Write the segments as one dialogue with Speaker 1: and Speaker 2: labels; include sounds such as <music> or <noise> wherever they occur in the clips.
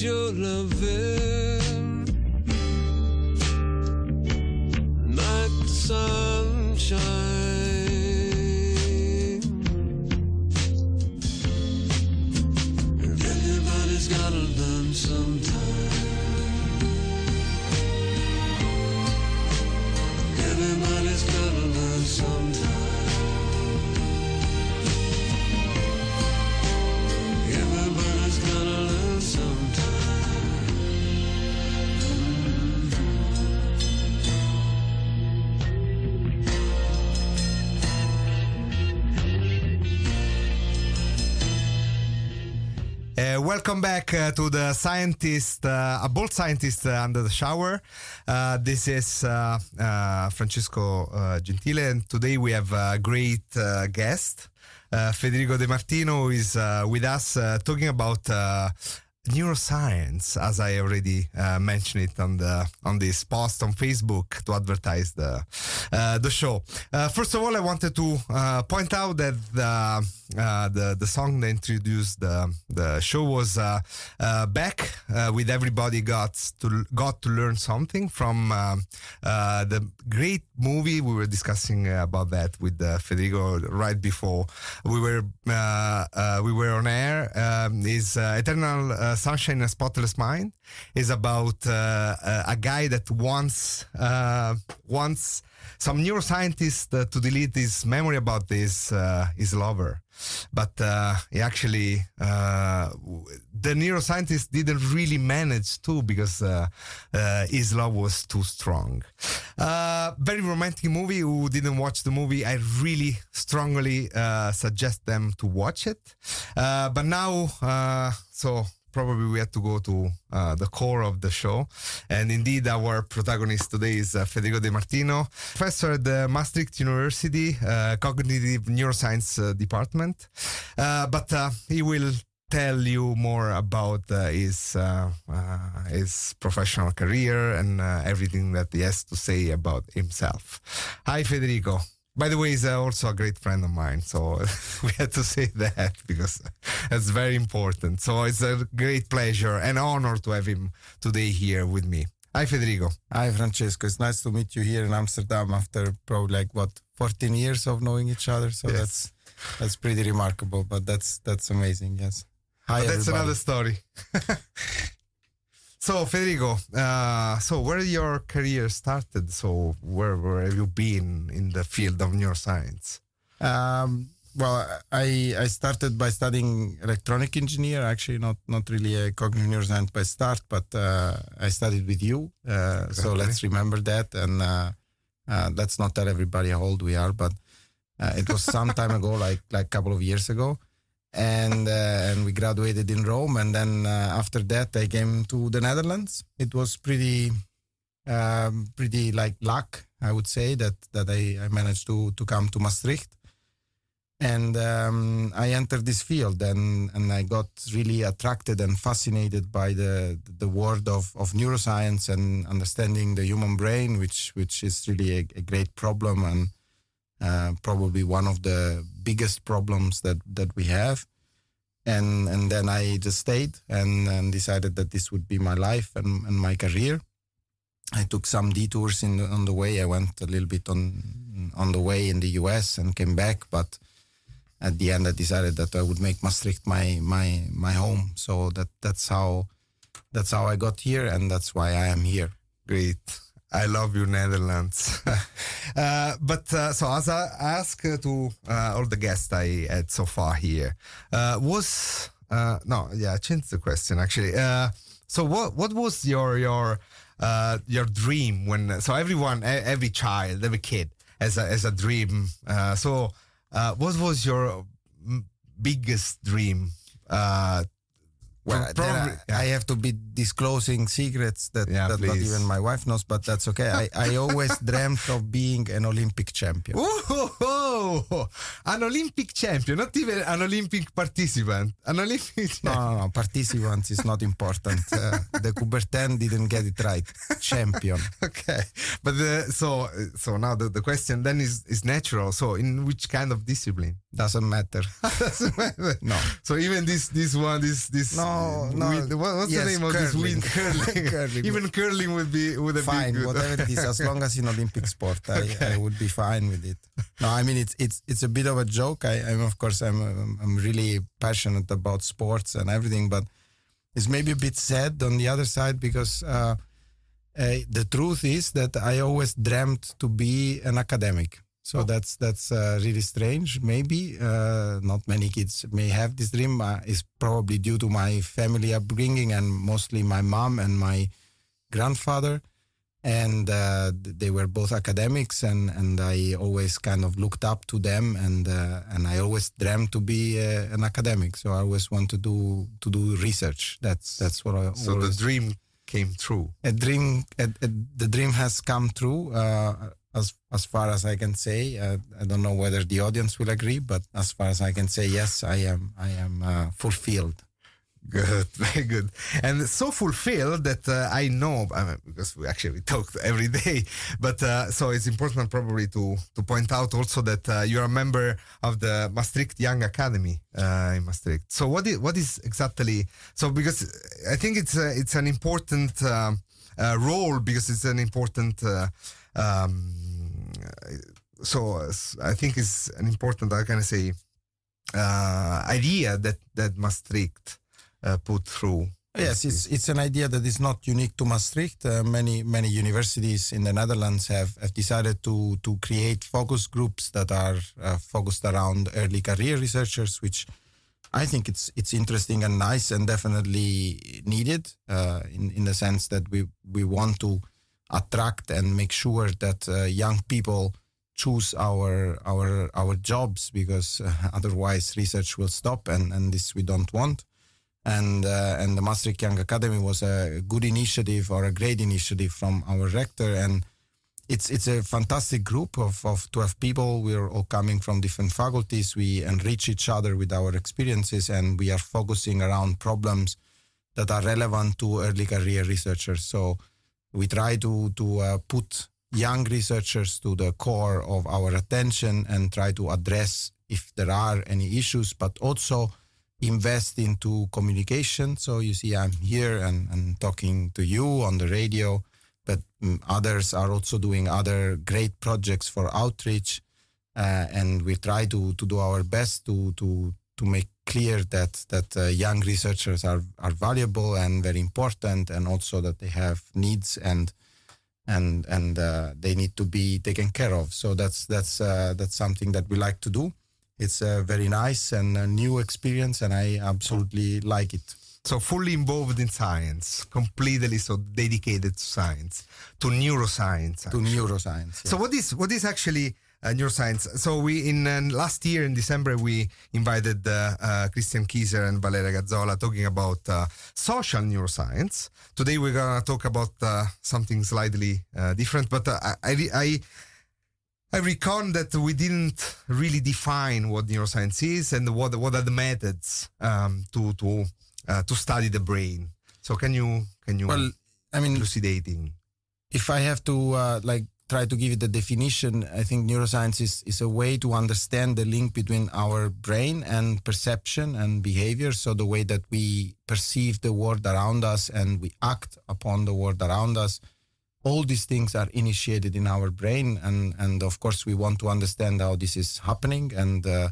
Speaker 1: your loving
Speaker 2: welcome back uh, to the scientist, uh, a bold scientist uh, under the shower. Uh, this is uh, uh, Francesco Gentile, and today we have a great guest, Federico De Martino, who is with us talking about neuroscience, as I already mentioned it on the on this post on Facebook to advertise the the show. First of all, I wanted to point out that the uh, the the song that introduced the the show was uh, uh, back uh, with everybody got to got to learn something from uh, the great movie we were discussing about that with Federico right before we were we were on air. Um, is Eternal Sunshine in a Spotless Mind is about a guy that uh, wants some neuroscientist uh, to delete his memory about this uh, his lover, but uh, he actually uh, the neuroscientist didn't really manage to because uh, uh, his love was too strong. Very romantic movie. Who didn't watch the movie? I really strongly suggest them to watch it. But now, so probably we have to go to uh, the core of the show. And indeed, our protagonist today is uh, Federico De Martino, professor at the Maastricht University uh, Cognitive Neuroscience uh, Department. Uh, but uh, he will tell you more about his his professional career and everything that he has to say about himself. Hi, Federico. By the way, he's uh, also a great friend of mine, so <laughs> we had to say that because that's very important. So it's a great pleasure and honor to have him today here with me. Hi, Federico.
Speaker 3: Hi, Francesco. It's nice to meet you here in Amsterdam after probably like what 14 years of knowing each other. So
Speaker 2: Yes.
Speaker 3: that's that's pretty remarkable. But that's that's amazing. Yes. Hi,
Speaker 2: that's another story. <laughs> so, Federico, uh, so where your career started? So, where, where have you been in the field of neuroscience?
Speaker 3: Um, well, I I started by studying electronic engineer. Actually, not not really a cognitive neuroscience by start, but uh, I studied with you. Uh, So let's remember that, and uh, uh, let's not tell everybody how old we are, but uh, it was some time ago, <laughs> like like a couple of years ago, and uh, and we graduated in Rome, and then uh, after that I came to the Netherlands. It was pretty um, pretty like luck, I would say that that I, I managed to to come to Maastricht, and um, I entered this field and and I got really attracted and fascinated by the the world of, of neuroscience and understanding the human brain, which which is really a, a great problem. And uh, probably one of the biggest problems that that we have. And and then I just stayed and, and decided that this would be my life and, and my career. I took some detours in the, on the way. I went a little bit on on the way in the U.S. and came back, but at the end I decided that I would make Maastricht my my my home. So that that's how that's how I got here, and that's why I am here.
Speaker 2: Great. I love you, Netherlands. <laughs> uh, but uh, so, as I ask uh, to uh, all the guests I had so far here, uh, was uh, no, yeah, I changed the question actually. So, what what was your your your dream when? So, everyone, every child, every kid has a has a dream. So, what was your mm, biggest dream?
Speaker 3: Well, then
Speaker 2: probably-
Speaker 3: I, I have to be disclosing secrets that,
Speaker 2: Yeah,
Speaker 3: that not even my wife knows, but that's okay. I, I always <laughs> dreamt of being an Olympic champion.
Speaker 2: Oh, oh, oh, an Olympic champion, not even an Olympic participant. An Olympic <laughs>
Speaker 3: No, no, no. Participants is not important. Uh, de Coubertin didn't get it right. Champion. <laughs>
Speaker 2: Okay, but the, so so now the, the question then is is natural. So in which kind of discipline?
Speaker 3: Doesn't matter.
Speaker 2: Doesn't matter.
Speaker 3: No.
Speaker 2: So even this this one this this
Speaker 3: No, no.
Speaker 2: what- what's
Speaker 3: Yes,
Speaker 2: the name of this wind <laughs> curling?
Speaker 3: Curling.
Speaker 2: even curling would be would have
Speaker 3: fine,
Speaker 2: been good.
Speaker 3: whatever it is, as long as in Olympic sport, I, <laughs> I would be fine with it. No, I mean it's it's it's a bit of a joke. I, I'm of course I'm I'm, I'm really passionate about sports and everything, but it's maybe a bit sad on the other side because uh, uh, the truth is that I always dreamt to be an academic. So that's that's uh, really strange. Maybe uh, not many kids may have this dream. Uh, it's probably due to my family upbringing and mostly my mom and my grandfather and uh, they were both academics and, and I always kind of looked up to them and uh, and I always dreamt to be uh, an academic so I always want to do to do research that's that's what I
Speaker 2: so the dream came true.
Speaker 3: a dream a, a, the dream has come true uh, as as far as I can say uh, I don't know whether the audience will agree but as far as I can say yes I am I am uh, fulfilled <laughs>
Speaker 2: Good, very good, and so fulfilled that uh, I know I mean, because we actually <laughs> talk every day. But uh, so it's important probably to to point out also that uh, you're a member of the Maastricht Young Academy uh, in Maastricht. So what is what is exactly so? Because I think it's a, it's an important um, uh, role because it's an important. Uh, um, so I think it's an important. How can I say? Uh, idea that that Maastricht uh, put through.
Speaker 3: Yes, it's it's an idea that is not unique to Maastricht. Uh, many many universities in the Netherlands have, have decided to to create focus groups that are uh, focused around early career researchers, which I think it's it's interesting and nice and definitely needed uh, in in the sense that we we want to attract and make sure that uh, young people choose our our our jobs because uh, otherwise research will stop and and this we don't want. And uh, and the Maastricht Young Academy was a good initiative or a great initiative from our rector. And it's it's a fantastic group of, of 12 people. We're all coming from different faculties. We enrich each other with our experiences and we are focusing around problems that are relevant to early career researchers. So we try to to uh, put young researchers to the core of our attention and try to address if there are any issues but also invest into communication. So you see, I'm here and, and talking to you on the radio, but mm, others are also doing other great projects for outreach. Uh, and we try to, to do our best to, to, to make clear that, that uh, young researchers are, are valuable and very important, and also that they have needs and and and uh, they need to be taken care of. So that's that's uh, that's something that we like to do. It's a very nice and new experience, and I absolutely like it.
Speaker 2: So fully involved in science, completely so dedicated to science, to neuroscience.
Speaker 3: To neuroscience.
Speaker 2: So what is what is actually uh, neuroscience. So we in uh, last year in December we invited uh, uh, Christian Keysers and Valeria Gazzola talking about uh, social neuroscience. Today we're gonna talk about uh, something slightly uh, different, but uh, I, I I I recall that we didn't really define what neuroscience is and what what are the methods um, to to uh, to study the brain. So can you can you
Speaker 3: Well, I mean,
Speaker 2: elucidating?
Speaker 3: if I have to uh, like try to give it a definition, I think neuroscience is, is a way to understand the link between our brain and perception and behavior. So the way that we perceive the world around us and we act upon the world around us. All these things are initiated in our brain, and and of course we want to understand how this is happening. And uh,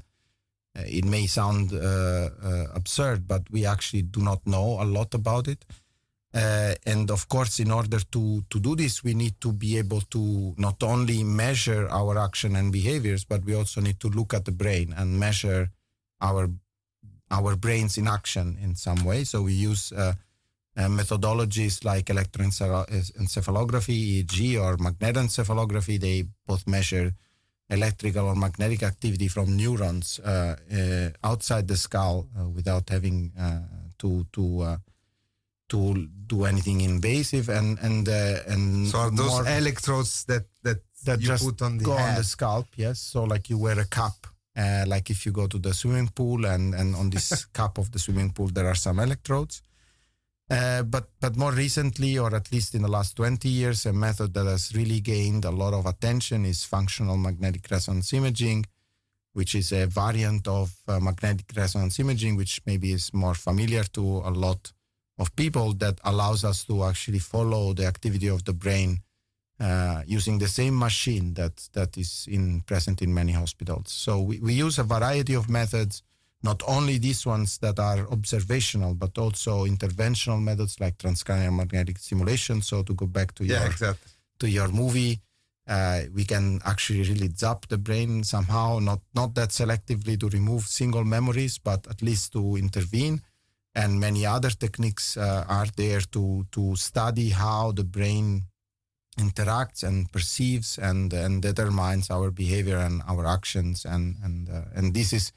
Speaker 3: it may sound uh, uh, absurd, but we actually do not know a lot about it. Uh, and of course, in order to, to do this, we need to be able to not only measure our action and behaviors, but we also need to look at the brain and measure our our brains in action in some way. So we use uh, uh, methodologies like electroencephalography, EEG, or magnetoencephalography. They both measure electrical or magnetic activity from neurons uh, uh, outside the skull uh, without having to to to do anything invasive and and uh, and
Speaker 2: So are those
Speaker 3: more-
Speaker 2: electrodes that that
Speaker 3: that
Speaker 2: you
Speaker 3: just
Speaker 2: put on the
Speaker 3: go on the scalp. Yes, so like you wear a cap, uh, like if you go to the swimming pool, and and on this <laughs> cap of the swimming pool there are some electrodes. Uh, but but more recently, or at least in the last 20 years, a method that has really gained a lot of attention is functional magnetic resonance imaging, which is a variant of uh, magnetic resonance imaging, which maybe is more familiar to a lot of people that allows us to actually follow the activity of the brain uh, using the same machine that that is in present in many hospitals. So we, we use a variety of methods, not only these ones that are observational, but also interventional methods like transcranial magnetic stimulation. So to go back to
Speaker 2: yeah,
Speaker 3: your
Speaker 2: exactly.
Speaker 3: to your movie, uh, we can actually really zap the brain somehow, not not that selectively to remove single memories, but at least to intervene. And many other techniques uh, are there to to study how the brain interacts and perceives and and determines our behavior and our actions. And and uh, and this is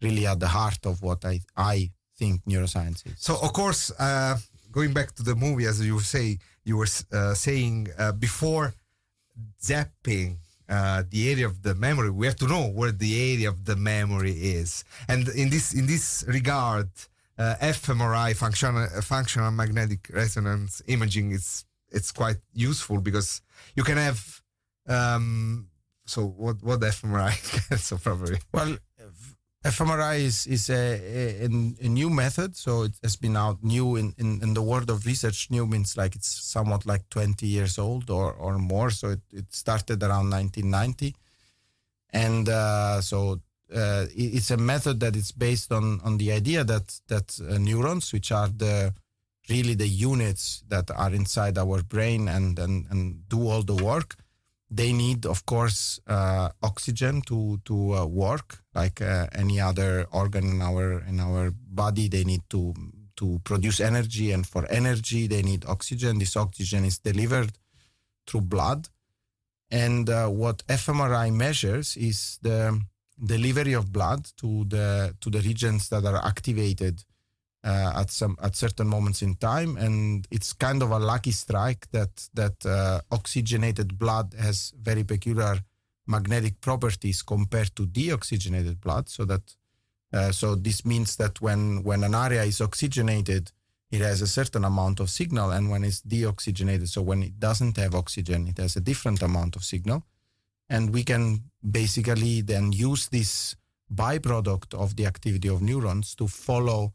Speaker 3: really at the heart of what I I think neuroscience is.
Speaker 2: So of course, uh, going back to the movie, as you say, you were uh, saying uh, before zapping uh, the area of the memory, we have to know where the area of the memory is. And in this in this regard, uh, fMRI, functional functional magnetic resonance imaging, is it's quite useful because you can have. Um, so what what fMRI? <laughs> so probably
Speaker 3: Well, fMRI is is a, a, a new method, so it has been out new in, in, in the world of research. New means like it's somewhat like 20 years old or, or more. So it, it started around 1990, and uh, so uh, it's a method that is based on on the idea that that uh, neurons, which are the really the units that are inside our brain and and, and do all the work, they need, of course, uh, oxygen to to uh, work like uh, any other organ in our in our body. They need to to produce energy, and for energy, they need oxygen. This oxygen is delivered through blood, and uh, what fMRI measures is the delivery of blood to the to the regions that are activated uh, at some at certain moments in time, and it's kind of a lucky strike that that uh, oxygenated blood has very peculiar magnetic properties compared to deoxygenated blood. So that uh, so this means that when when an area is oxygenated, it has a certain amount of signal, and when it's deoxygenated, so when it doesn't have oxygen, it has a different amount of signal, and we can basically then use this byproduct of the activity of neurons to follow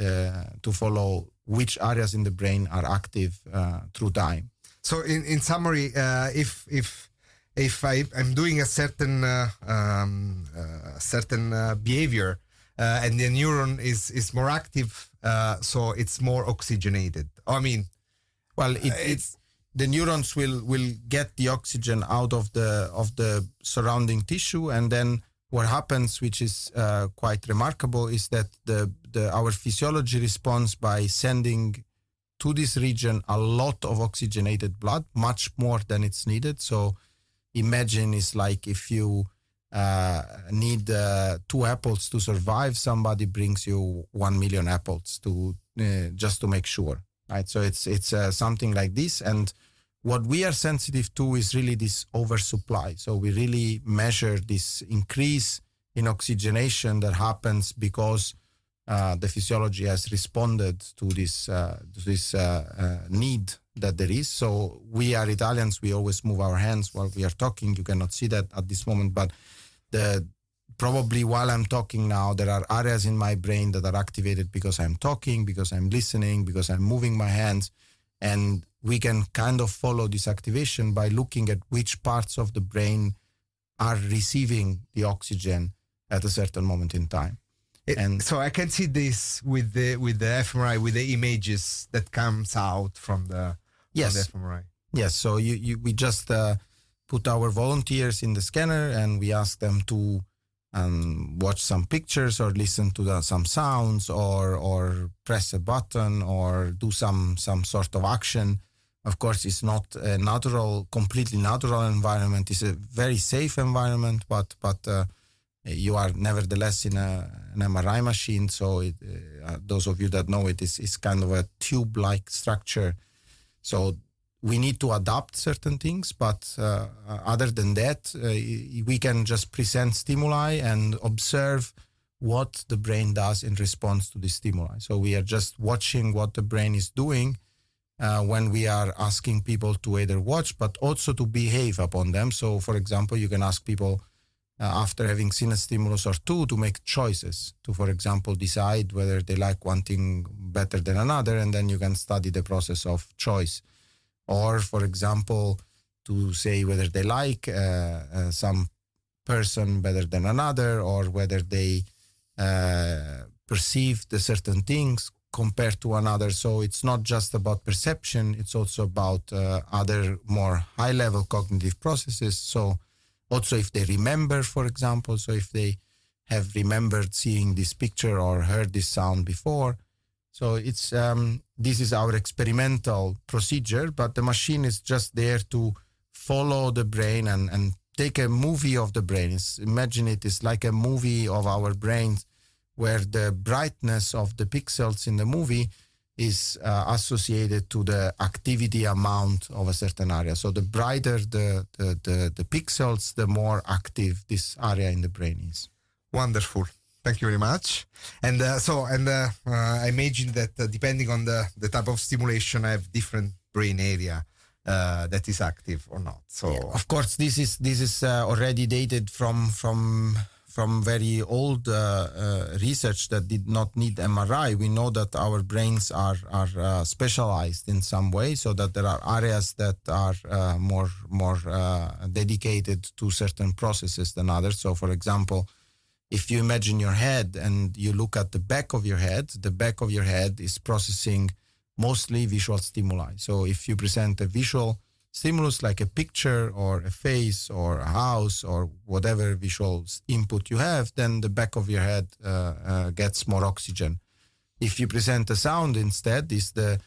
Speaker 3: uh, to follow which areas in the brain are active uh, through time.
Speaker 2: So in, in summary, uh, if if if I, I'm doing a certain uh, um, uh, certain uh, behavior uh, and the neuron is is more active, uh, so it's more oxygenated. I mean,
Speaker 3: Well, it, it's the neurons will will get the oxygen out of the of the surrounding tissue, and then what happens, which is uh, quite remarkable, is that the the our physiology responds by sending to this region a lot of oxygenated blood, much more than it's needed. So imagine it's like if you uh, need uh, two apples to survive, somebody brings you one million apples to uh, just to make sure, right? So it's it's uh, something like this, and what we are sensitive to is really this oversupply. So we really measure this increase in oxygenation that happens because uh, the physiology has responded to this uh, to this uh, uh, need that there is. So we are Italians. We always move our hands while we are talking. You cannot see that at this moment, but the probably while I'm talking now, there are areas in my brain that are activated because I'm talking, because I'm listening, because I'm moving my hands, and we can kind of follow this activation by looking at which parts of the brain are receiving the oxygen at a certain moment in time.
Speaker 2: It-
Speaker 3: And-
Speaker 2: so I can see this with the with the fMRI with the images that comes out from the
Speaker 3: Yes.
Speaker 2: from the fMRI.
Speaker 3: Yes, so you, you we just uh, put our volunteers in the scanner and we ask them to um, watch some pictures or listen to the, some sounds or or press a button or do some some sort of action. Of course, it's not a natural, completely natural environment. It's a very safe environment, but but uh, you are nevertheless in a, an MRI machine. So it, uh, those of you that know it is is kind of a tube-like structure. So we need to adapt certain things, but uh, other than that, uh, we can just present stimuli and observe what the brain does in response to the stimuli. So we are just watching what the brain is doing uh, when we are asking people to either watch, but also to behave upon them. So, for example, you can ask people uh, after having seen a stimulus or two to make choices to, for example, decide whether they like one thing better than another, and then you can study the process of choice or for example to say whether they like uh, uh, some person better than another or whether they uh, perceive the certain things compared to another. So it's not just about perception it's also about uh, other more high level cognitive processes. So also if they remember for example so if they have remembered seeing this picture or heard this sound before so it's um, this is our experimental procedure, but the machine is just there to follow the brain and, and take a movie of the brain. It's, imagine it is like a movie of our brains where the brightness of the pixels in the movie is uh, associated to the activity amount of a certain area. So the brighter the, the, the, the pixels, the more active this area in the brain is.
Speaker 2: Wonderful. Thank you very much. And uh, so, and uh, uh, I imagine that uh, depending on the, the type of stimulation, I have different brain area uh, that is active or not. So,
Speaker 3: of course this is this is uh, already dated from from from very old research that did not need MRI. We know that our brains are are specialized in some way, so that there are areas that are more more dedicated to certain processes than others. So, for example, if you imagine your head and you look at the back of your head, the back of your head is processing mostly visual stimuli. So if you present a visual stimulus like a picture or a face or a house or whatever visual input you have, then the back of your head uh, uh, gets more oxygen. If you present a sound instead, is the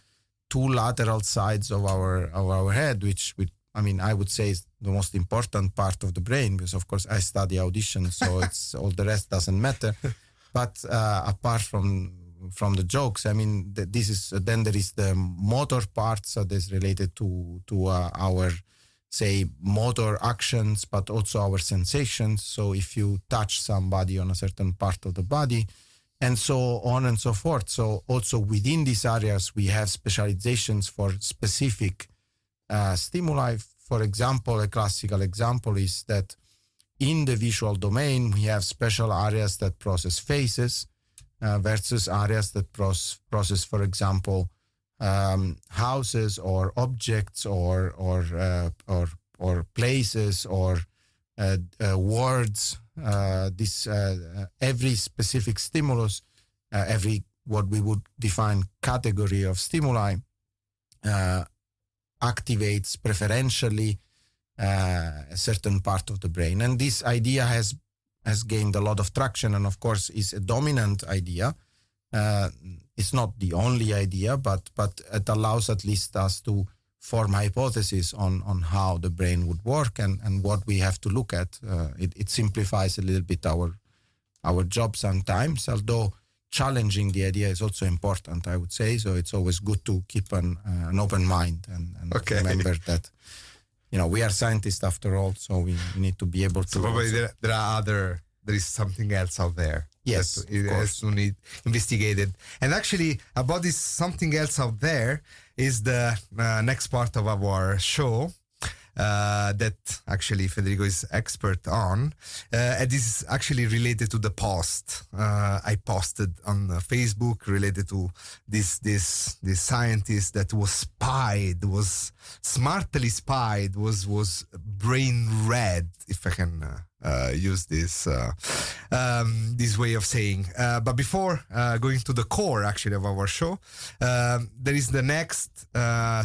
Speaker 3: two lateral sides of our of our head, which which I mean I would say is the most important part of the brain because of course I study audition, so <laughs> it's all the rest doesn't matter. But uh, apart from from the jokes, I mean th- this is then there is the motor part, so related to to uh, our say motor actions, but also our sensations. So if you touch somebody on a certain part of the body, and so on and so forth. So also within these areas, we have specializations for specific uh, stimuli. For example, a classical example is that in the visual domain, we have special areas that process faces uh, versus areas that pros- process, for example, um, houses or objects or or uh, or or places or uh, uh, words. Uh, this uh, uh, every specific stimulus, every what we would define category of stimuli, activates preferentially uh, a certain part of the brain, and this idea has has gained a lot of traction, and of course is a dominant idea. Uh, it's not the only idea, but but it allows at least us to form hypotheses on, on how the brain would work and, and what we have to look at. Uh, it, it simplifies a little bit our our job sometimes, although challenging the idea is also important, I would say. So it's always good to keep an, uh, an open mind and, and
Speaker 2: Okay.
Speaker 3: remember that, you know, we are scientists after all, so we, we need to be able to.
Speaker 2: So probably there, there are other, there is something else out there.
Speaker 3: Yes,
Speaker 2: that it has to need investigated. And actually, about this something else out there is the uh, next part of our show. Uh, that actually Federico is expert on, uh, and this is actually related to the post uh, I posted on uh, Facebook related to this this this scientist that was spied, was smartly spied, was was brain read, if I can uh, uh, use this um, this way of saying. But before going to the core actually of our show, um, there is the next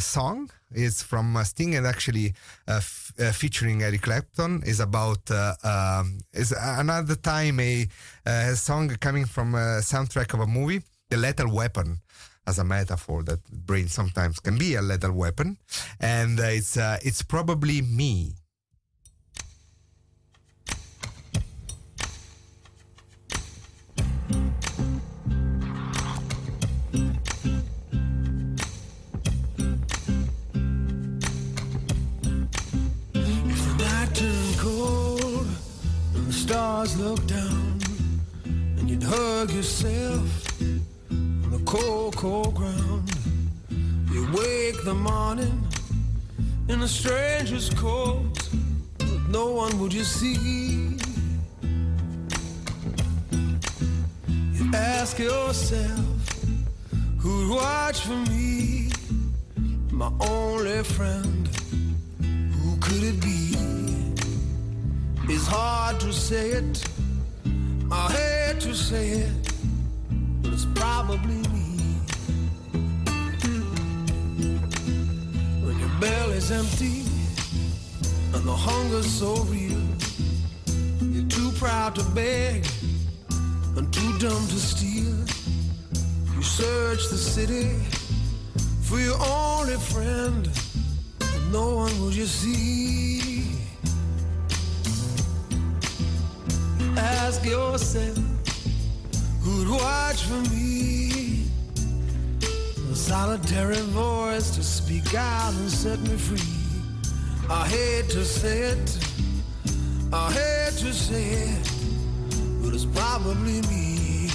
Speaker 2: song. It's from Sting and actually uh, f- uh, featuring Eric Clapton. is about uh, um, is another time a, uh song coming from a soundtrack of a movie, The Lethal Weapon as a metaphor that brain sometimes can be a lethal weapon, and uh, it's uh, it's probably me.
Speaker 1: Looked down, and you'd hug yourself on the cold, cold ground, you wake the morning in a stranger's coat, but no one would you see. You ask yourself, who'd watch for me, my only friend? Who could it be? It's hard to say it. To say it, but it's probably me. When your belly's empty and the hunger's so real, you're too proud to beg and too dumb to steal. You search the city for your only friend no one will you see. Ask yourself, who'd watch for me? A solitary voice to speak out and set me free. I hate to say it, I hate to say it, but it's probably me.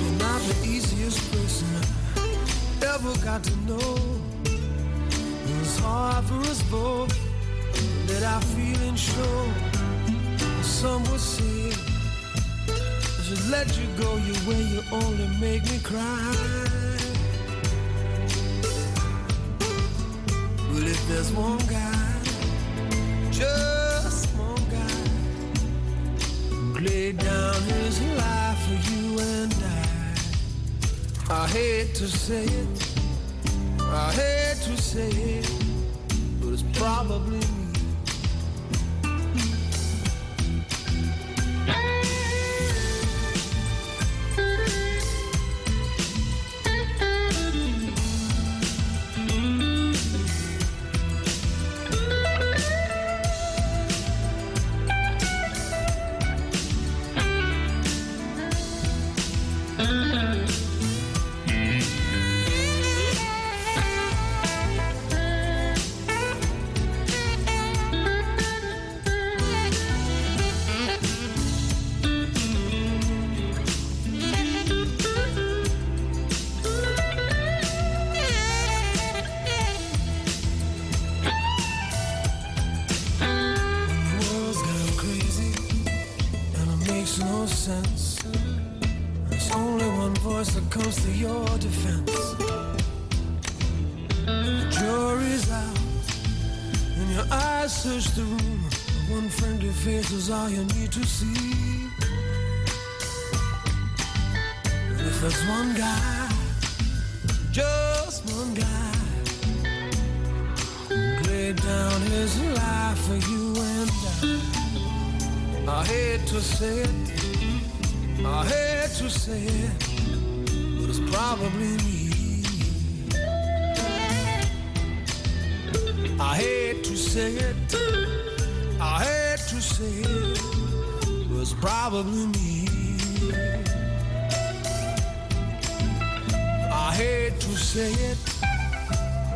Speaker 1: You're not the easiest person I ever got to know. It's hard for us both that our feelings show. Some would say, I should let you go your way, you only make me cry. Well, if there's one guy, just one guy, laid down his life for you and I. I hate to say it, I hate to say it, but it's probably probably me. I hate to say it, I hate to say it, was probably me. I hate to say it,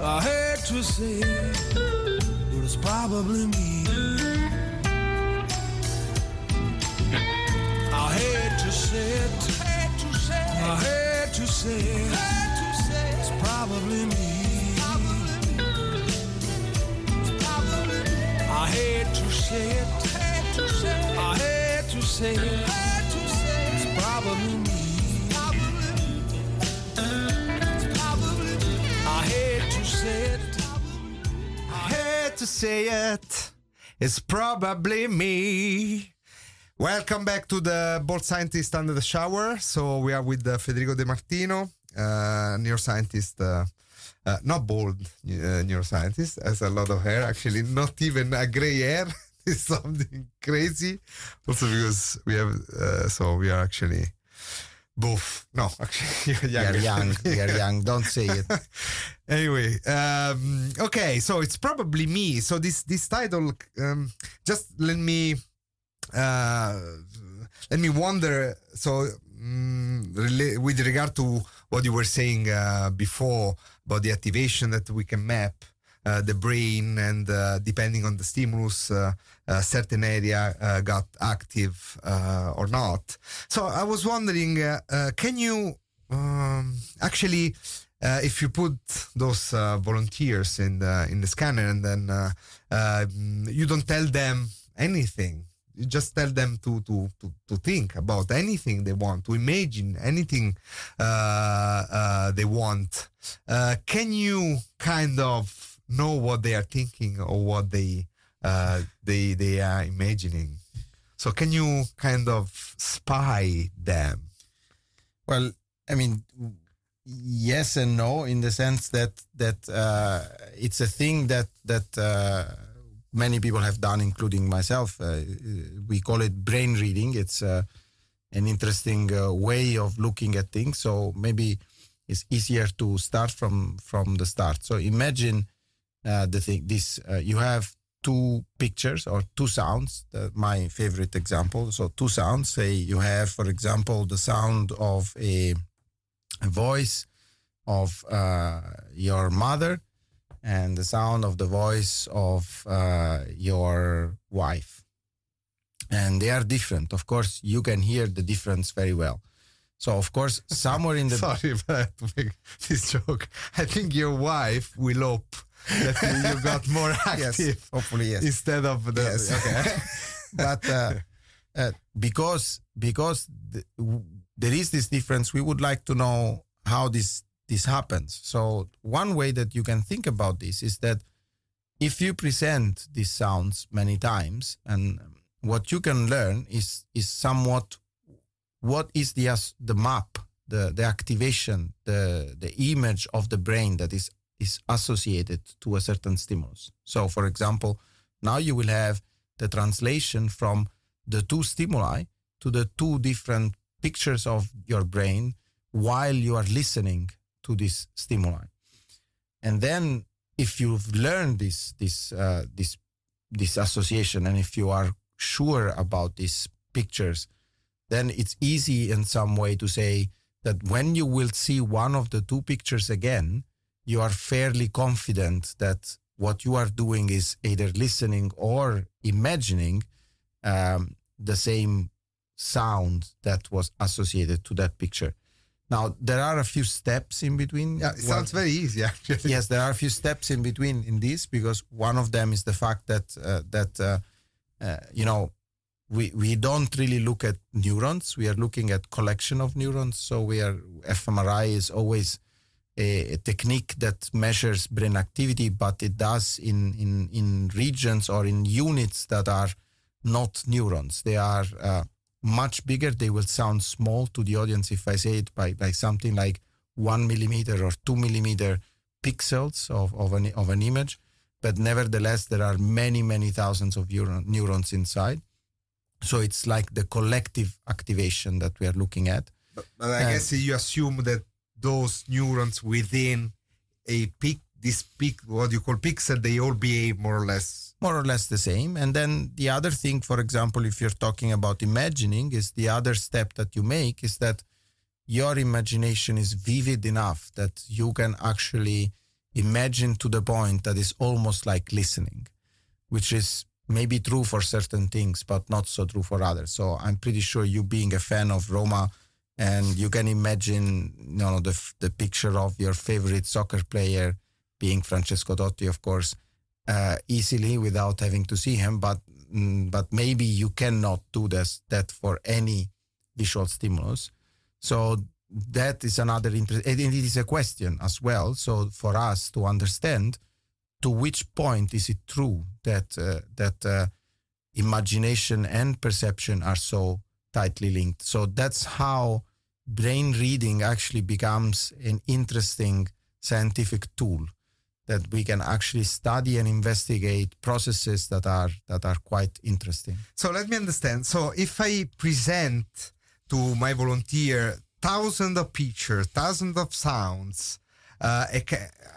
Speaker 1: I hate to say it, but it's probably me. I hate to say it, I hate to say it. It's probably me. I hate to say it. I hate to say it. It's probably me. I hate to say it.
Speaker 2: I hate to say it. It's probably me. Welcome back to the Bold Scientist Under the Shower. So we are with uh, Federico De Martino, uh, neuroscientist, uh, uh, not bald uh, neuroscientist, has a lot of hair, actually, not even a gray hair. <laughs> it's something crazy. Also because we have, uh, so we are actually both. No, actually, <laughs> you're
Speaker 3: We are young.
Speaker 2: me.
Speaker 3: We are young. Don't say it. <laughs>
Speaker 2: anyway um okay so it's probably me so this this title um just let me uh let me wonder so mm, with regard to what you were saying uh, before about the activation that we can map uh, the brain and uh, depending on the stimulus uh, a certain area uh, got active or not. So i was wondering can you um, actually uh, if you put those uh, volunteers in the in the scanner and then uh, you don't tell them anything you just tell them to to to, to think about anything they want to imagine anything uh, uh, they want. Uh, can you kind of know what they are thinking or what they they they are imagining? So can you kind of spy them?
Speaker 3: Well, I mean, yes and no, in the sense that that uh, it's a thing that that uh, many people have done, including myself. Uh, we call it brain reading. It's uh, an interesting uh, way of looking at things. So maybe it's easier to start from from the start. So imagine uh, the thing. This uh, you have two pictures or two sounds. Uh, my favorite example. So two sounds. Say you have, for example, the sound of a, a voice of uh, your mother and the sound of the voice of uh, your wife. And they are different. Of course, you can hear the difference very well. So, of course, <laughs> somewhere in the
Speaker 2: Sorry if I have to make this joke. I think your wife will hope that you got <laughs> more active.
Speaker 3: yes, hopefully yes.
Speaker 2: instead of the.
Speaker 3: Yes.
Speaker 2: Okay. <laughs>
Speaker 3: but uh, uh, because because there is this difference, we would like to know how this this happens. So one way that you can think about this is that if you present these sounds many times, and what you can learn is is somewhat what is the the map, the the activation, the the image of the brain that is is associated to a certain stimulus. So, for example, now you will have the translation from the two stimuli to the two different pictures of your brain while you are listening to this stimuli. And then, if you've learned this this uh, this this association, and if you are sure about these pictures, then it's easy in some way to say that when you will see one of the two pictures again, you are fairly confident that what you are doing is either listening or imagining um, the same sound that was associated to that picture. Now, there are a few steps in between.
Speaker 2: Yeah, it sounds very easy actually.
Speaker 3: yes, there are a few steps in between in this because one of them is the fact that uh, that uh, uh, you know we we don't really look at neurons. We are looking at collection of neurons. So we are fMRI is always a, a technique that measures brain activity, but it does in in in regions or in units that are not neurons. They are uh, much bigger. They will sound small to the audience if I say it by by something like one millimeter or two millimeter pixels of, of, an, of an image. But nevertheless, there are many, many thousands of neuron, neurons inside. So it's like the collective activation that we are looking at.
Speaker 2: But, but I
Speaker 3: Uh,
Speaker 2: guess you assume that those neurons within a pic, this pic, what you call pixel, they all behave more or less.
Speaker 3: More or less the same. And then the other thing, for example, if you're talking about imagining, is the other step that you make is that your imagination is vivid enough that you can actually imagine to the point that is almost like listening, which is maybe true for certain things, but not so true for others. So I'm pretty sure you being a fan of Roma and you can imagine you know the, the picture of your favorite soccer player being Francesco Totti, of course, uh, easily without having to see him. But mm, but maybe you cannot do this that for any visual stimulus. So that is another interest. And it is a question as well. So for us to understand to which point is it true that uh, that uh, imagination and perception are so tightly linked. So that's how brain reading actually becomes an interesting scientific tool that we can actually study and investigate processes that are that are quite interesting.
Speaker 2: So let me understand. So if I present to my volunteer thousands of pictures, thousands of sounds, uh,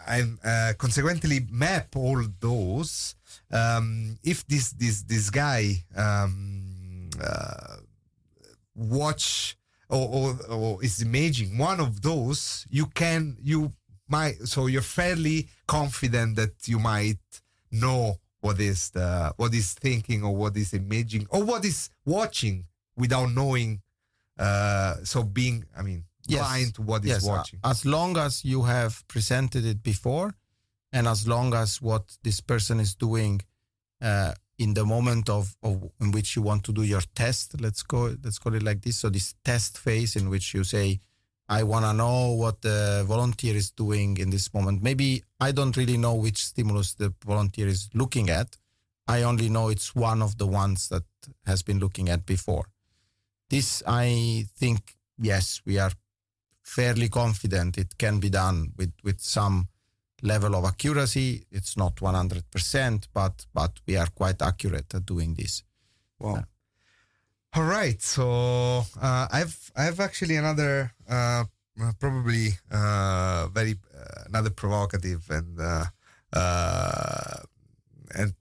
Speaker 2: and uh, consequently map all those. Um, if this this this guy um, uh, watch or, or, or is imaging one of those, you can you might so you're fairly confident that you might know what is the what is thinking or what is imaging or what is watching without knowing uh so being i mean yes. blind to what yes. is watching
Speaker 3: as long as you have presented it before and as long as what this person is doing uh, in the moment of, of in which you want to do your test let's go let's call it like this so this test phase in which you say i want to know what the volunteer is doing in this moment maybe i don't really know which stimulus the volunteer is looking at i only know it's one of the ones that has been looking at before this i think yes we are fairly confident it can be done with with some level of accuracy. It's not 100%, but but we are quite accurate at doing this.
Speaker 2: Wow. Uh, All right. So uh, I've I've actually another uh, probably uh, very uh, another provocative and uh, and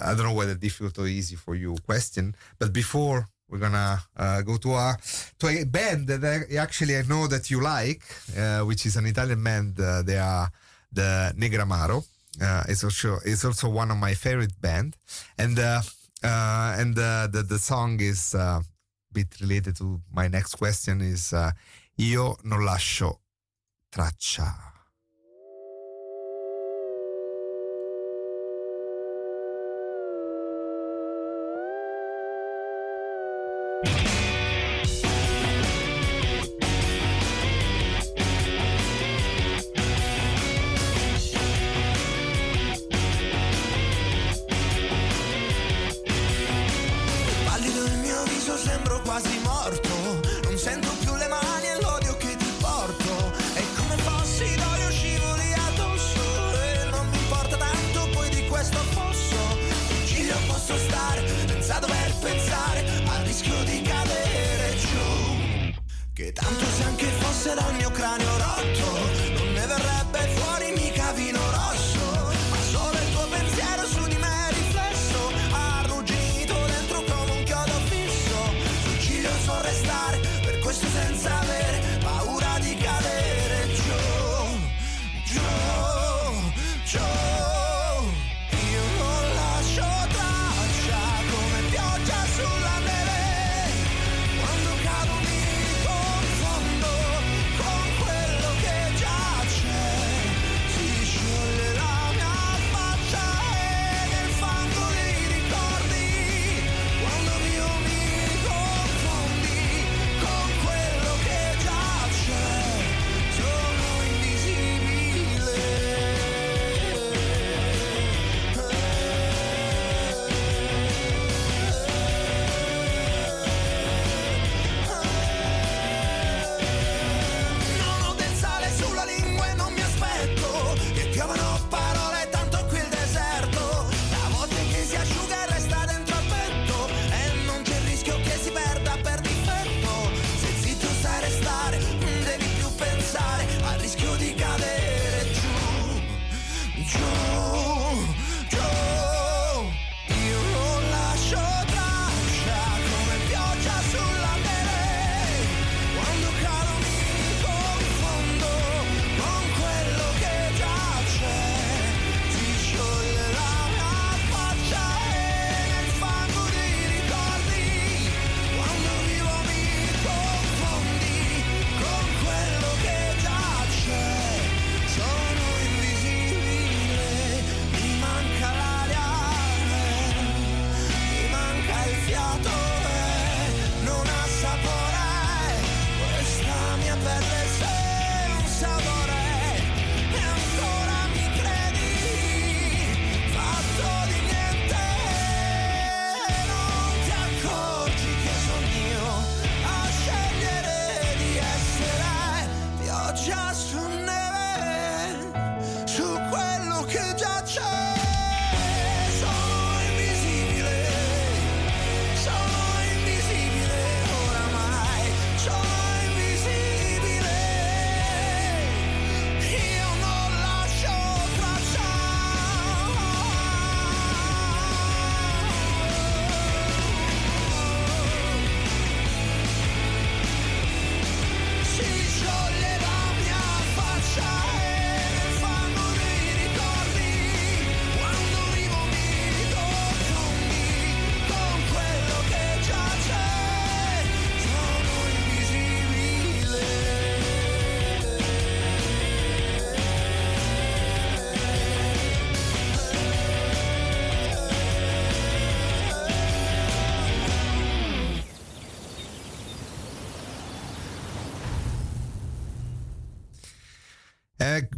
Speaker 2: I don't know whether difficult or easy for you question. But before we're gonna go to a to a band that I, actually I know that you like, which is an Italian band. they are the Negramaro. Uh, it's also it's also one of my favorite band, and uh, and uh, the the song is uh, a bit related to my next question. Is uh, Io non lascio traccia.
Speaker 1: restare, per questo senza avere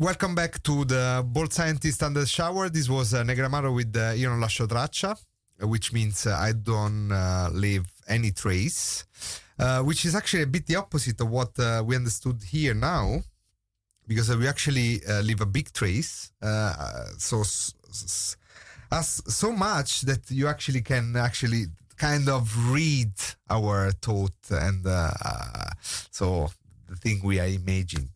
Speaker 2: welcome back to the Bold Scientist Under the Shower. This was uh, Negramaro with uh, Io non lascio traccia, which means uh, I don't uh, leave any trace, uh, which is actually a bit the opposite of what uh, we understood here now, because uh, we actually leave a big trace. so, so much that you actually can actually kind of read our thought and so the thing we are imagining.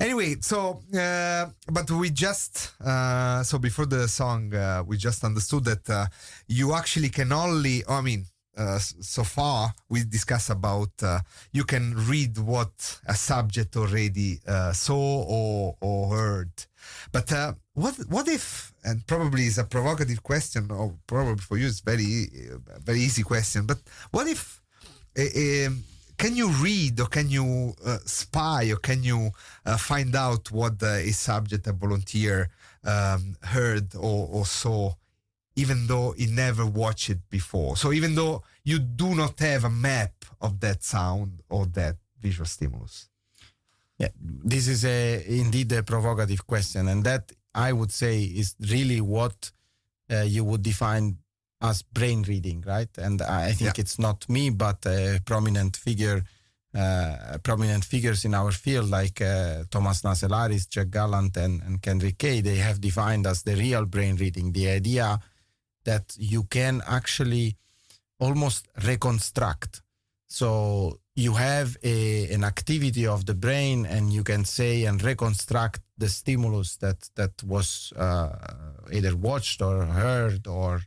Speaker 2: Anyway, so uh, but we just uh, so before the song uh, we just understood that uh, you actually can only. I mean, uh, so far we discuss about uh, you can read what a subject already saw or or heard, but what what if and probably is a provocative question or probably for you it's very very easy question, but what if can you read or can you uh, spy or can you uh, find out what the, a subject, a volunteer um, heard or, or, saw, even though he never watched it before? So even though you do not have a map of that sound or that visual stimulus.
Speaker 3: Yeah, this is a indeed a provocative question, and that I would say is really what uh, you would define as brain reading, right? And I think yeah. it's not me, but a prominent figure, uh, prominent figures in our field like uh, Thomas Naselaris, Jack Gallant, and, and Kendrick Kay, they have defined as the real brain reading, the idea that you can actually almost reconstruct. So you have a, an activity of the brain and you can say and reconstruct the stimulus that, that was uh, either watched or heard or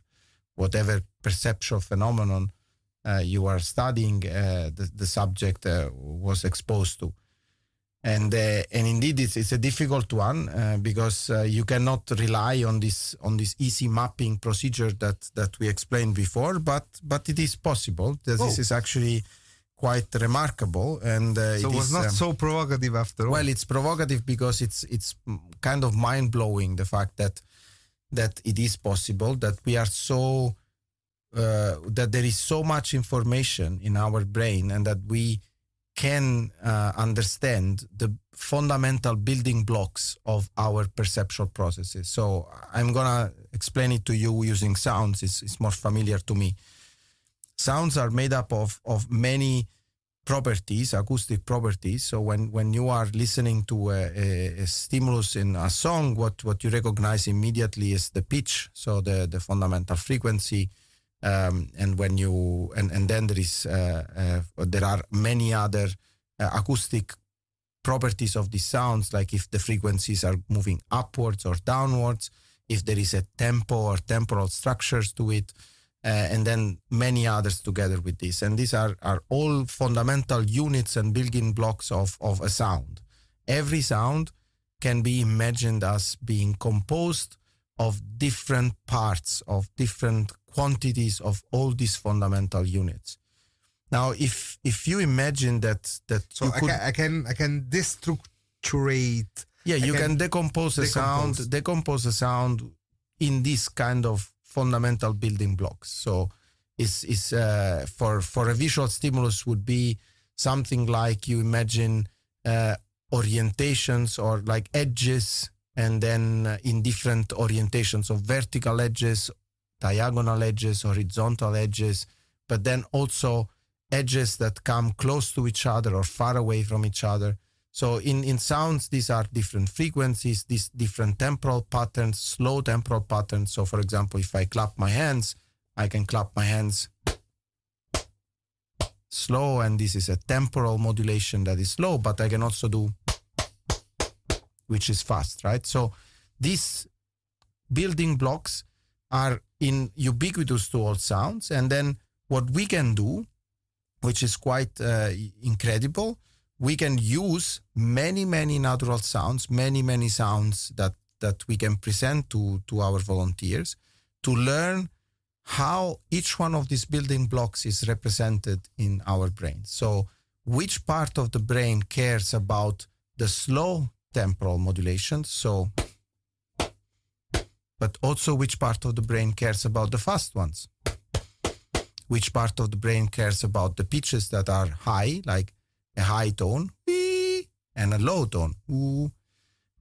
Speaker 3: whatever perceptual phenomenon uh, you are studying, uh, the, the subject uh, was exposed to. And, uh, and indeed, it's, it's a difficult one uh, because uh, you cannot rely on this on this easy mapping procedure that, that we explained before, but but it is possible. This oh. is actually quite remarkable and
Speaker 2: uh, so it was not um, so provocative after all
Speaker 3: well it's provocative because it's it's kind of mind-blowing the fact that that it is possible, that we are so, uh, that there is so much information in our brain and that we can uh, understand the fundamental building blocks of our perceptual processes. So I'm to explain it to you using sounds. It's, it's more familiar to me. Sounds are made up of, of many properties, acoustic properties. So when, when you are listening to a, a, a, stimulus in a song, what, what you recognize immediately is the pitch, so the, the fundamental frequency. Um, and when you and, and then there is uh, uh, there are many other uh, acoustic properties of the sounds, like if the frequencies are moving upwards or downwards, if there is a tempo or temporal structures to it, uh, and then many others together with this. And these are, are all fundamental units and building blocks of, of a sound. Every sound can be imagined as being composed of different parts, of different quantities of all these fundamental units. Now, if if you imagine that that
Speaker 2: so I, could, can, I can I can destructurate.
Speaker 3: Yeah, you can, can, decompose a sound, decompose a sound in this kind of fundamental building blocks. So, is is uh, for for a visual stimulus would be something like you imagine uh, orientations or like edges, and then uh, in different orientations of vertical edges, diagonal edges, horizontal edges, but then also edges that come close to each other or far away from each other. So in, in sounds, these are different frequencies, these different temporal patterns, slow temporal patterns. So for example, if I clap my hands, I can clap my hands slow, and this is a temporal modulation that is slow, but I can also do which is fast, right? So these building blocks are in ubiquitous to all sounds. And then what we can do which is quite uh, incredible. We can use many, many natural sounds, many, many sounds that, that we can present to, to our volunteers to learn how each one of these building blocks is represented in our brain. So, which part of the brain cares about the slow temporal modulation? So, but also which part of the brain cares about the fast ones? which part of the brain cares about the pitches that are high, like a high tone, wee, and a low tone,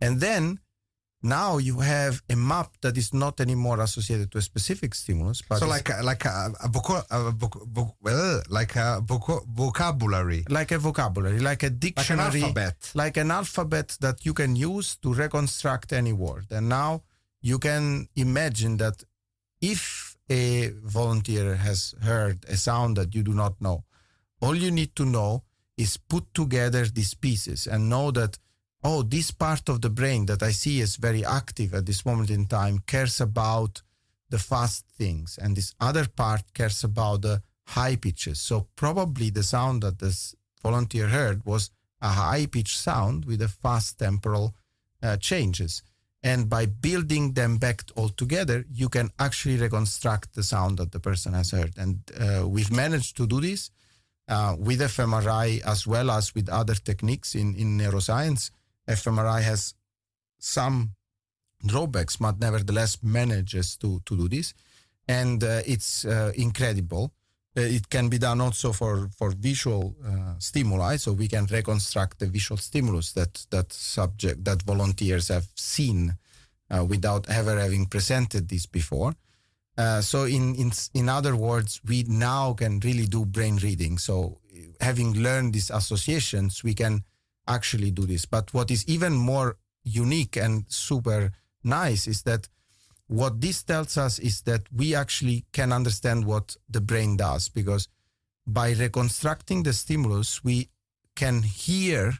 Speaker 3: And then now you have a map that is not anymore associated to a specific stimulus, but
Speaker 2: so like a, like a, a, voco- a voc- uh, like a voc- vocabulary,
Speaker 3: like a vocabulary, like a dictionary,
Speaker 2: like an alphabet,
Speaker 3: like an alphabet that you can use to reconstruct any word. And now you can imagine that if a volunteer has heard a sound that you do not know. All you need to know is put together these pieces and know that, oh, this part of the brain that I see is very active at this moment in time cares about the fast things, and this other part cares about the high pitches. So probably the sound that this volunteer heard was a high pitch sound with a fast temporal uh, changes. And by building them back all together, you can actually reconstruct the sound that the person has heard. And uh, we've managed to do this uh, with fMRI as well as with other techniques in, in neuroscience. fMRI has some drawbacks, but nevertheless manages to, to do this. And uh, it's uh, incredible. Uh, it can be done also for, for visual uh, stimuli, so we can reconstruct the visual stimulus that that subject that volunteers have seen uh, without ever having presented this before. Uh, so in, in in other words, we now can really do brain reading. So having learned these associations, we can actually do this. But what is even more unique and super nice is that what this tells us is that we actually can understand what the brain does because by reconstructing the stimulus, we can hear,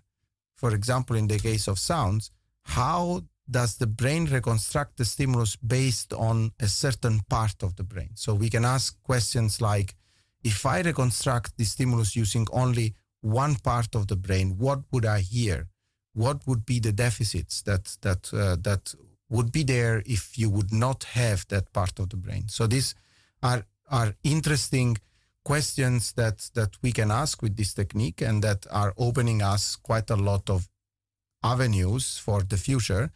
Speaker 3: for example, in the case of sounds, how does the brain reconstruct the stimulus based on a certain part of the brain? So we can ask questions like, if I reconstruct the stimulus using only one part of the brain, what would I hear? What would be the deficits that that uh, that would be there if you would not have that part of the brain. So these are are interesting questions that that we can ask with this technique and that are opening us quite a lot of avenues for the future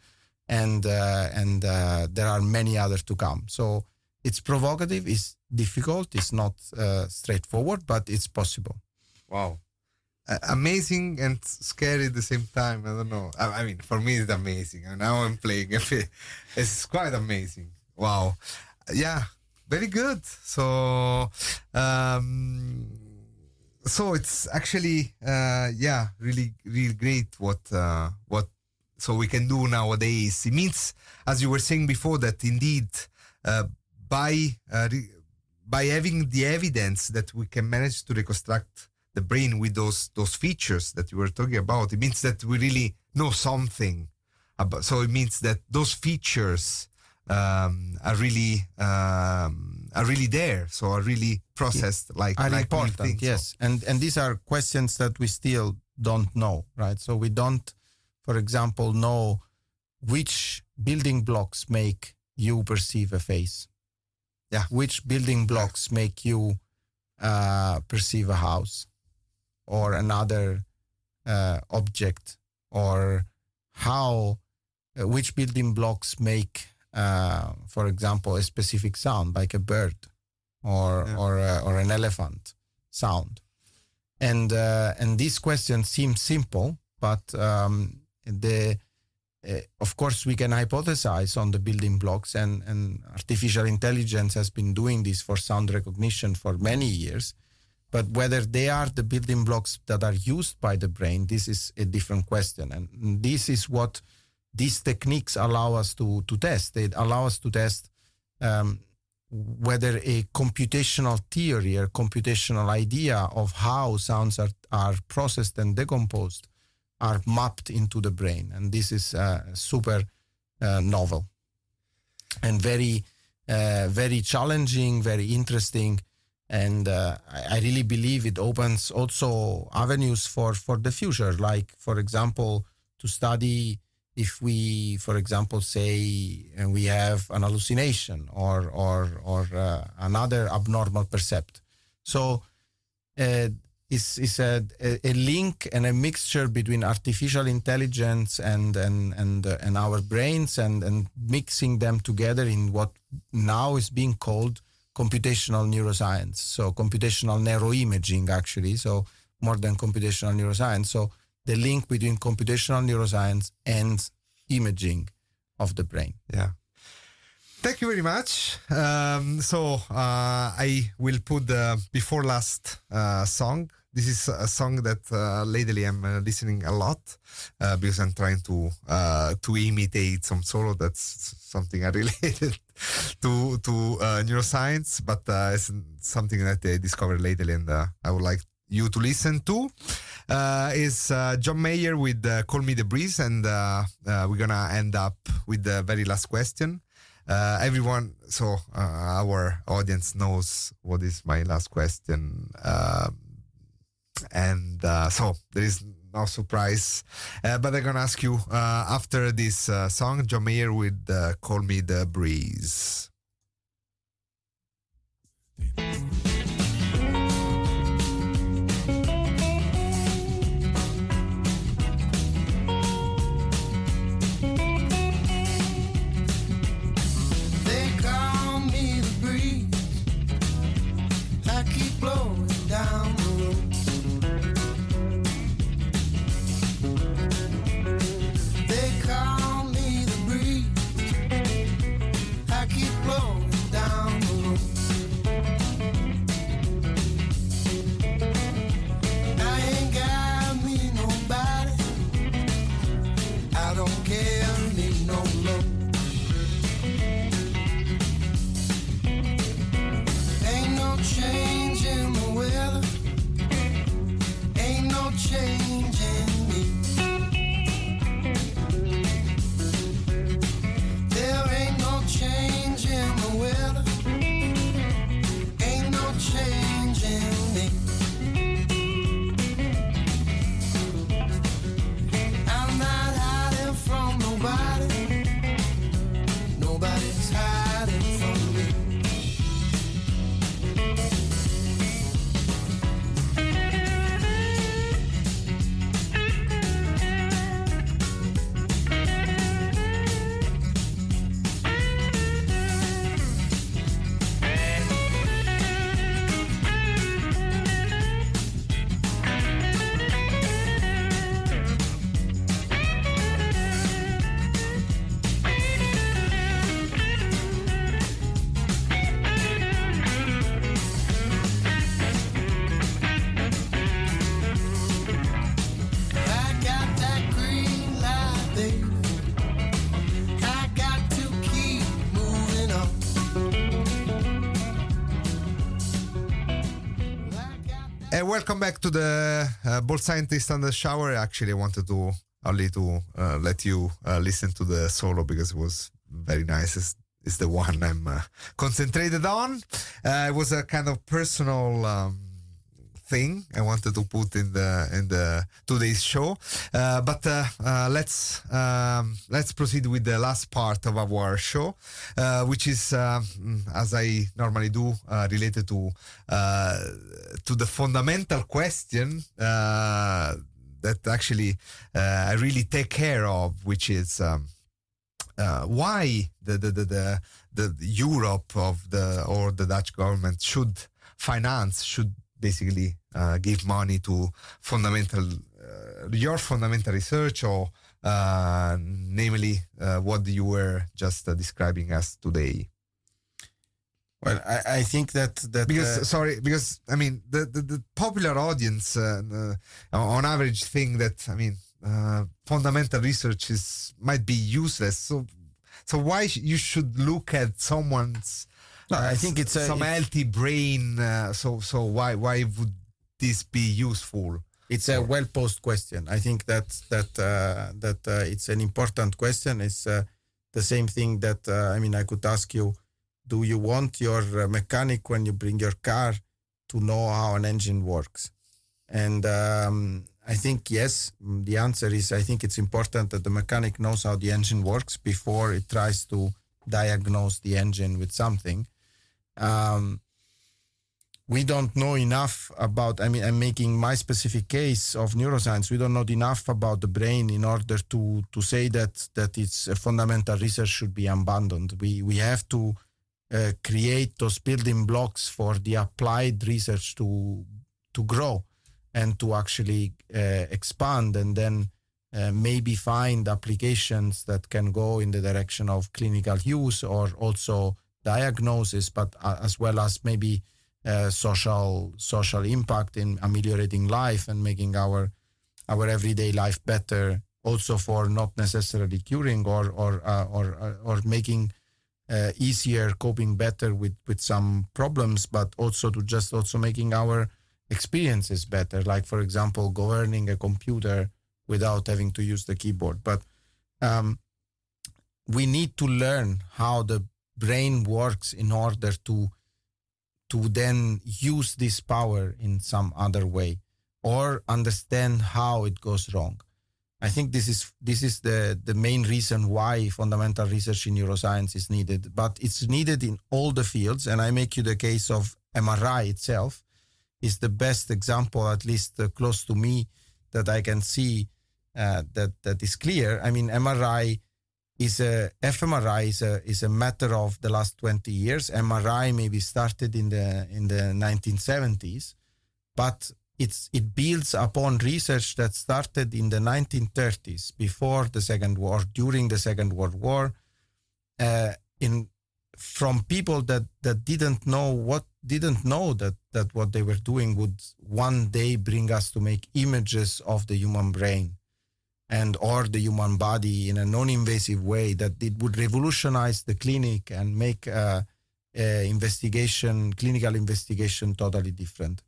Speaker 3: and uh, and uh, there are many others to come so it's provocative it's difficult it's not uh, straightforward but it's possible
Speaker 2: wow amazing and scary at the same time. I don't know. I, I mean, for me, it's amazing. And now I'm playing. <laughs> It's quite amazing. Wow. Yeah, very good. So, um, so it's actually, uh, yeah, really, really great what, uh, what, so we can do nowadays. It means, as you were saying before, that indeed, uh, by, uh, by having the evidence that we can manage to reconstruct the brain with those those features that you were talking about, it means that we really know something about. So it means that those features um, are really um, are really there. So are really processed like
Speaker 3: are
Speaker 2: like
Speaker 3: important.
Speaker 2: think
Speaker 3: yes, and and these are questions that we still don't know, right? So we don't, for example, know which building blocks make you perceive a face.
Speaker 2: Yeah.
Speaker 3: Which building blocks make you uh, perceive a house or another uh, object or how uh, which building blocks make uh, for example a specific sound like a bird or
Speaker 2: Yeah.
Speaker 3: or uh, or an elephant sound and uh, and these questions seem simple but um, the uh, of course we can hypothesize on the building blocks and, and artificial intelligence has been doing this for sound recognition for many years. But whether they are the building blocks that are used by the brain this is a different question. And this is what these techniques allow us to, to test. They allow us to test um, whether a computational theory or computational idea of how sounds are, are processed and decomposed are mapped into the brain. And this is super uh, novel and very, uh, very challenging, very interesting. And uh, I really believe it opens also avenues for, for the future. Like, for example, to study if we, for example, say we have an hallucination or or or uh, another abnormal percept. So uh, it's a, a, a link and a mixture between artificial intelligence and and and, uh, and our brains and and mixing them together in what now is being called computational neuroscience. So computational neuroimaging actually. So more than computational neuroscience. So the link between computational neuroscience and imaging of the brain.
Speaker 2: Yeah. Thank you very much. Um, so uh, I will put the before last uh, song. This is a song that uh, lately I'm listening a lot because I'm trying to to imitate some solo. That's something I related <laughs> to to neuroscience, but it's something that I discovered lately, and I would like you to listen to. Uh, is uh, John Mayer with uh, "Call Me the Breeze," and we're gonna end up with the very last question. Uh, everyone, so uh, our audience knows what is my last question, um, and uh, so there is no surprise. Uh, but I'm gonna ask you uh, after this uh, song, John Mayer with "Call Me the Breeze." Welcome back to the uh, Bold Scientist Under the Shower. Actually, I wanted to only to uh, let you uh, listen to the solo because it was very nice. It's, it's the one I'm uh, concentrated on. Uh, it was a kind of personal um, thing I wanted to put in the in the today's show. Uh, but uh, uh, let's um, let's proceed with the last part of our show, uh, which is, uh, mm, as I normally do, uh, related to to the fundamental question that actually I really take care of, which is. Um, why the the, the the the Europe of the or the Dutch government should finance should basically uh, give money to fundamental uh, your fundamental research or uh, namely uh, what you were just uh, describing as today?
Speaker 3: Well I, I think that that
Speaker 2: because
Speaker 3: uh,
Speaker 2: sorry because i mean the the, the popular audience on average think that i mean fundamental research is might be useless. So so why you should look at someone's
Speaker 3: no, I think it's a,
Speaker 2: some
Speaker 3: it's,
Speaker 2: healthy brain. Uh, so so why why would this be useful?
Speaker 3: It's a well posed question. I think that that uh, that uh, it's an important question. It's uh, the same thing that uh, I mean. I could ask you: Do you want your uh, mechanic when you bring your car to know how an engine works? And um, I think yes. The answer is I think it's important that the mechanic knows how the engine works before it tries to diagnose the engine with something um, we don't know enough about i mean i'm making my specific case of neuroscience. We don't know enough about the brain in order to to say that that its fundamental research should be abandoned. We we have to uh, create those building blocks for the applied research to to grow and to actually uh, expand and then uh, maybe find applications that can go in the direction of clinical use or also diagnosis, but uh, as well as maybe uh, social social impact in ameliorating life and making our our everyday life better. Also for not necessarily curing or or uh, or uh, or making uh, easier coping better with with some problems, but also to just also making our experiences better. Like for example, governing a computer without having to use the keyboard. But um, we need to learn how the brain works in order to to then use this power in some other way or understand how it goes wrong. I think this is this is the the main reason why fundamental research in neuroscience is needed but it's needed in all the fields and i make you the case of mri itself is the best example at least uh, close to me that i can see uh, that that is clear. I mean mri is a fMRI is a is a matter of the last 20 years. MRI maybe started in the in the 1970s, but it's it builds upon research that started in the 1930s, before the Second War, during the Second World War, uh, in from people that that didn't know what didn't know that that what they were doing would one day bring us to make images of the human brain and or the human body in a non-invasive way that it would revolutionize the clinic and make uh, investigation clinical investigation totally different.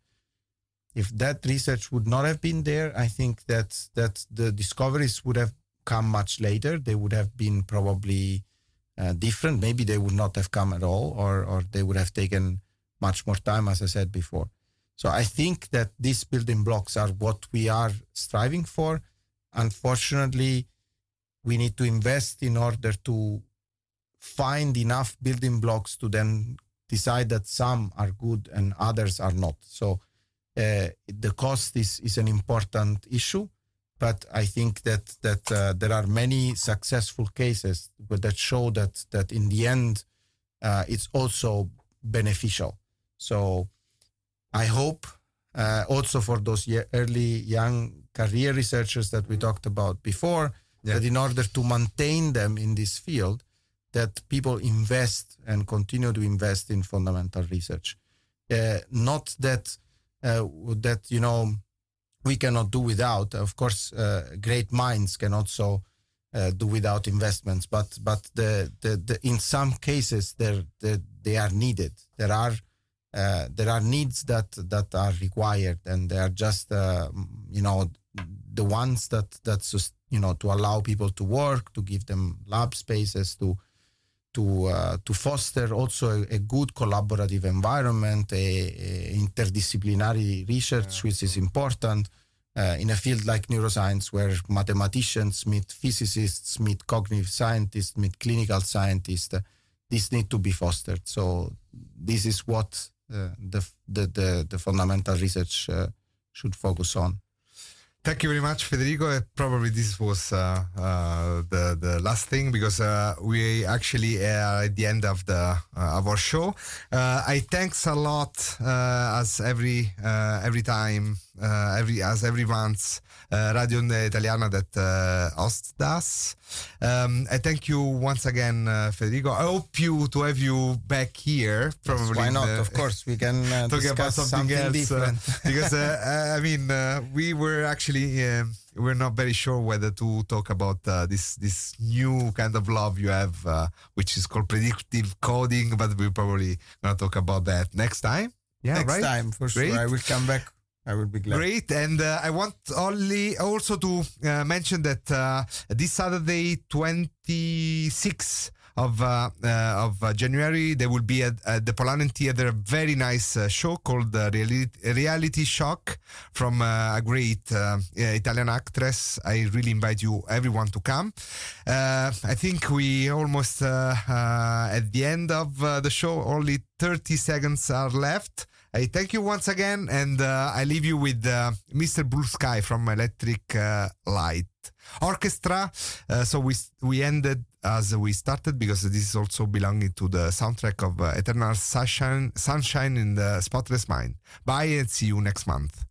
Speaker 3: If that research would not have been there i think that that the discoveries would have come much later. They would have been probably uh, different. Maybe they would not have come at all or or they would have taken much more time as i said before. So i think that these building blocks are what we are striving for unfortunately, we need to invest in order to find enough building blocks to then decide that some are good and others are not. So uh, the cost is, is an important issue, but I think that that uh, there are many successful cases that show that that in the end uh, it's also beneficial. So I hope uh, also for those early young career researchers that we talked about before, yeah. that in order to maintain them in this field, that people invest and continue to invest in fundamental research. Uh, not that uh, that you know we cannot do without. Of course, uh, great minds can also uh, do without investments, but but the, the, the in some cases they they are needed. There are uh, there are needs that that are required, and they are just uh, you know the ones that that you know to allow people to work, to give them lab spaces, to to uh, to foster also a, a, good collaborative environment, a, a interdisciplinary research, yeah. which is important. Uh, in a field like neuroscience, where mathematicians meet physicists, meet cognitive scientists, meet clinical scientists, uh, this need to be fostered. So this is what the, the, the, the, fundamental research uh, should focus on.
Speaker 2: Thank you very much, Federico. Probably this was uh, uh, the the last thing because uh, we actually are at the end of the uh, of our show. I thanks a lot as every every time every as every month uh, Radio Italiana that uh, hosts us. Um, I thank you once again, uh, Federico. I hope you to have you back here. Probably. Yes,
Speaker 3: why not? The, of course, we can uh, <laughs> talk about something, something else.
Speaker 2: Different. <laughs> because uh, I mean, uh, we were actually. Um, we're not very sure whether to talk about uh, this this new kind of love you have, uh, which is called predictive coding. But we're probably gonna talk about that next time.
Speaker 3: Yeah, next right? time for Great. sure. I will come back I would be glad.
Speaker 2: Great, and uh, I want only also to uh, mention that uh, this Saturday, 26 of uh, uh, of uh, January, there will be at, at, the Polanen Theater a very nice show called Reality, Reality Shock from a great Italian actress. I really invite you, everyone, to come. I think we almost at the end of the show. Only 30 seconds are left. I thank you once again, and uh, I leave you with uh, Mr. Blue Sky from Electric uh, Light Orchestra. Uh, so we we ended as we started because this is also belonging to the soundtrack of uh, Eternal Sunshine, Sunshine in the Spotless Mind. Bye and see you next month.